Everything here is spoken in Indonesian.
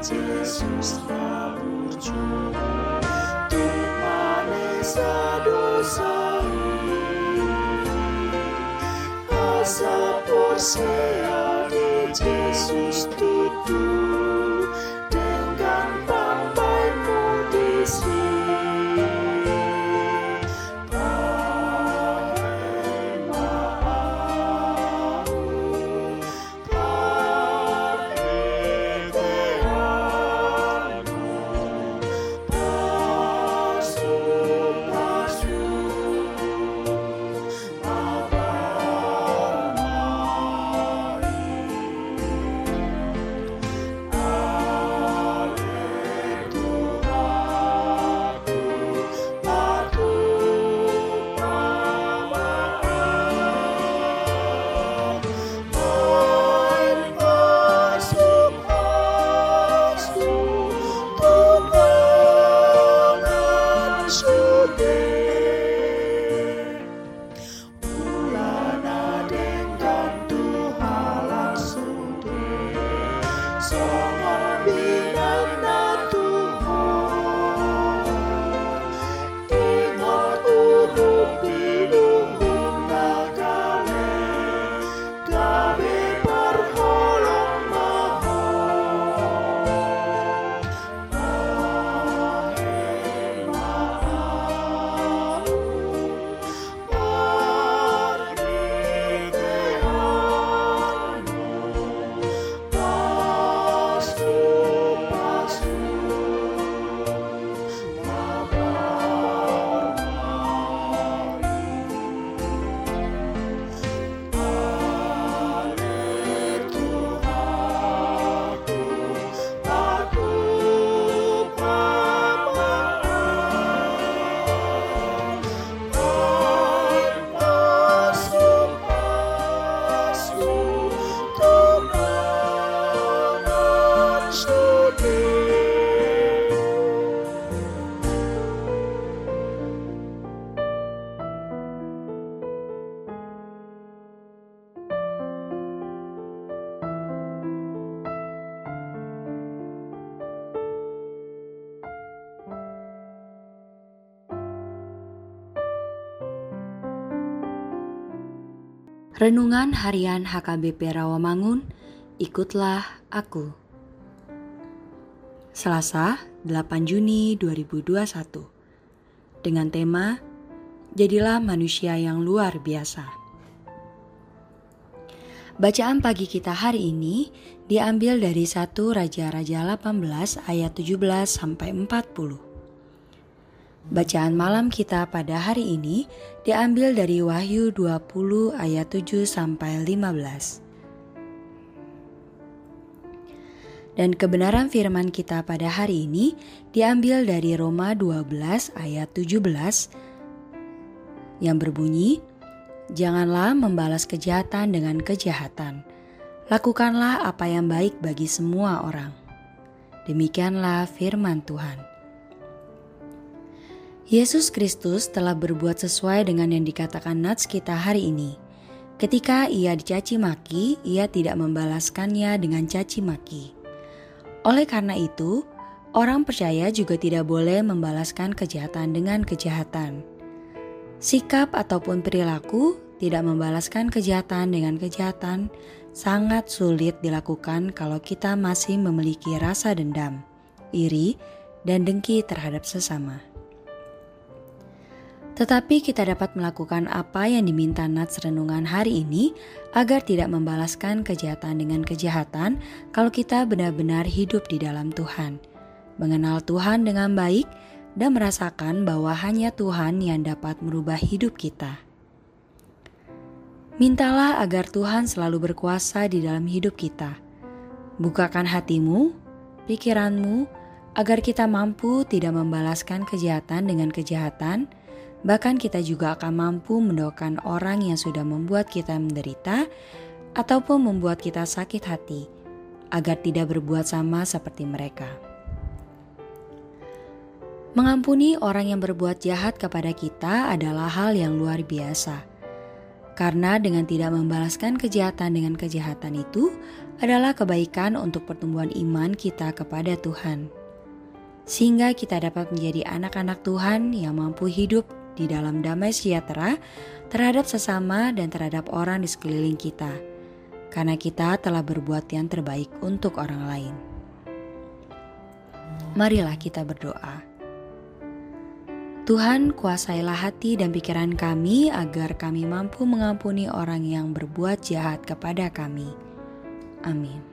Yesus Untuk manusia dosa ini Asa tutup Sangat Renungan Harian HKBP Rawamangun, ikutlah aku. Selasa, 8 Juni 2021. Dengan tema Jadilah manusia yang luar biasa. Bacaan pagi kita hari ini diambil dari 1 Raja-Raja 18 ayat 17 sampai 40. Bacaan malam kita pada hari ini diambil dari Wahyu 20 ayat 7 sampai 15. Dan kebenaran firman kita pada hari ini diambil dari Roma 12 ayat 17 yang berbunyi, Janganlah membalas kejahatan dengan kejahatan. Lakukanlah apa yang baik bagi semua orang. Demikianlah firman Tuhan. Yesus Kristus telah berbuat sesuai dengan yang dikatakan Nats kita hari ini. Ketika ia dicaci maki, ia tidak membalaskannya dengan caci maki. Oleh karena itu, orang percaya juga tidak boleh membalaskan kejahatan dengan kejahatan. Sikap ataupun perilaku tidak membalaskan kejahatan dengan kejahatan sangat sulit dilakukan kalau kita masih memiliki rasa dendam, iri, dan dengki terhadap sesama. Tetapi kita dapat melakukan apa yang diminta Nats renungan hari ini agar tidak membalaskan kejahatan dengan kejahatan kalau kita benar-benar hidup di dalam Tuhan, mengenal Tuhan dengan baik, dan merasakan bahwa hanya Tuhan yang dapat merubah hidup kita. Mintalah agar Tuhan selalu berkuasa di dalam hidup kita. Bukakan hatimu, pikiranmu, agar kita mampu tidak membalaskan kejahatan dengan kejahatan, bahkan kita juga akan mampu mendoakan orang yang sudah membuat kita menderita ataupun membuat kita sakit hati, agar tidak berbuat sama seperti mereka. Mengampuni orang yang berbuat jahat kepada kita adalah hal yang luar biasa. Karena dengan tidak membalaskan kejahatan dengan kejahatan itu adalah kebaikan untuk pertumbuhan iman kita kepada Tuhan. Sehingga kita dapat menjadi anak-anak Tuhan yang mampu hidup di dalam damai sejahtera terhadap sesama dan terhadap orang di sekeliling kita. Karena kita telah berbuat yang terbaik untuk orang lain. Marilah kita berdoa. Tuhan, kuasailah hati dan pikiran kami agar kami mampu mengampuni orang yang berbuat jahat kepada kami. Amin.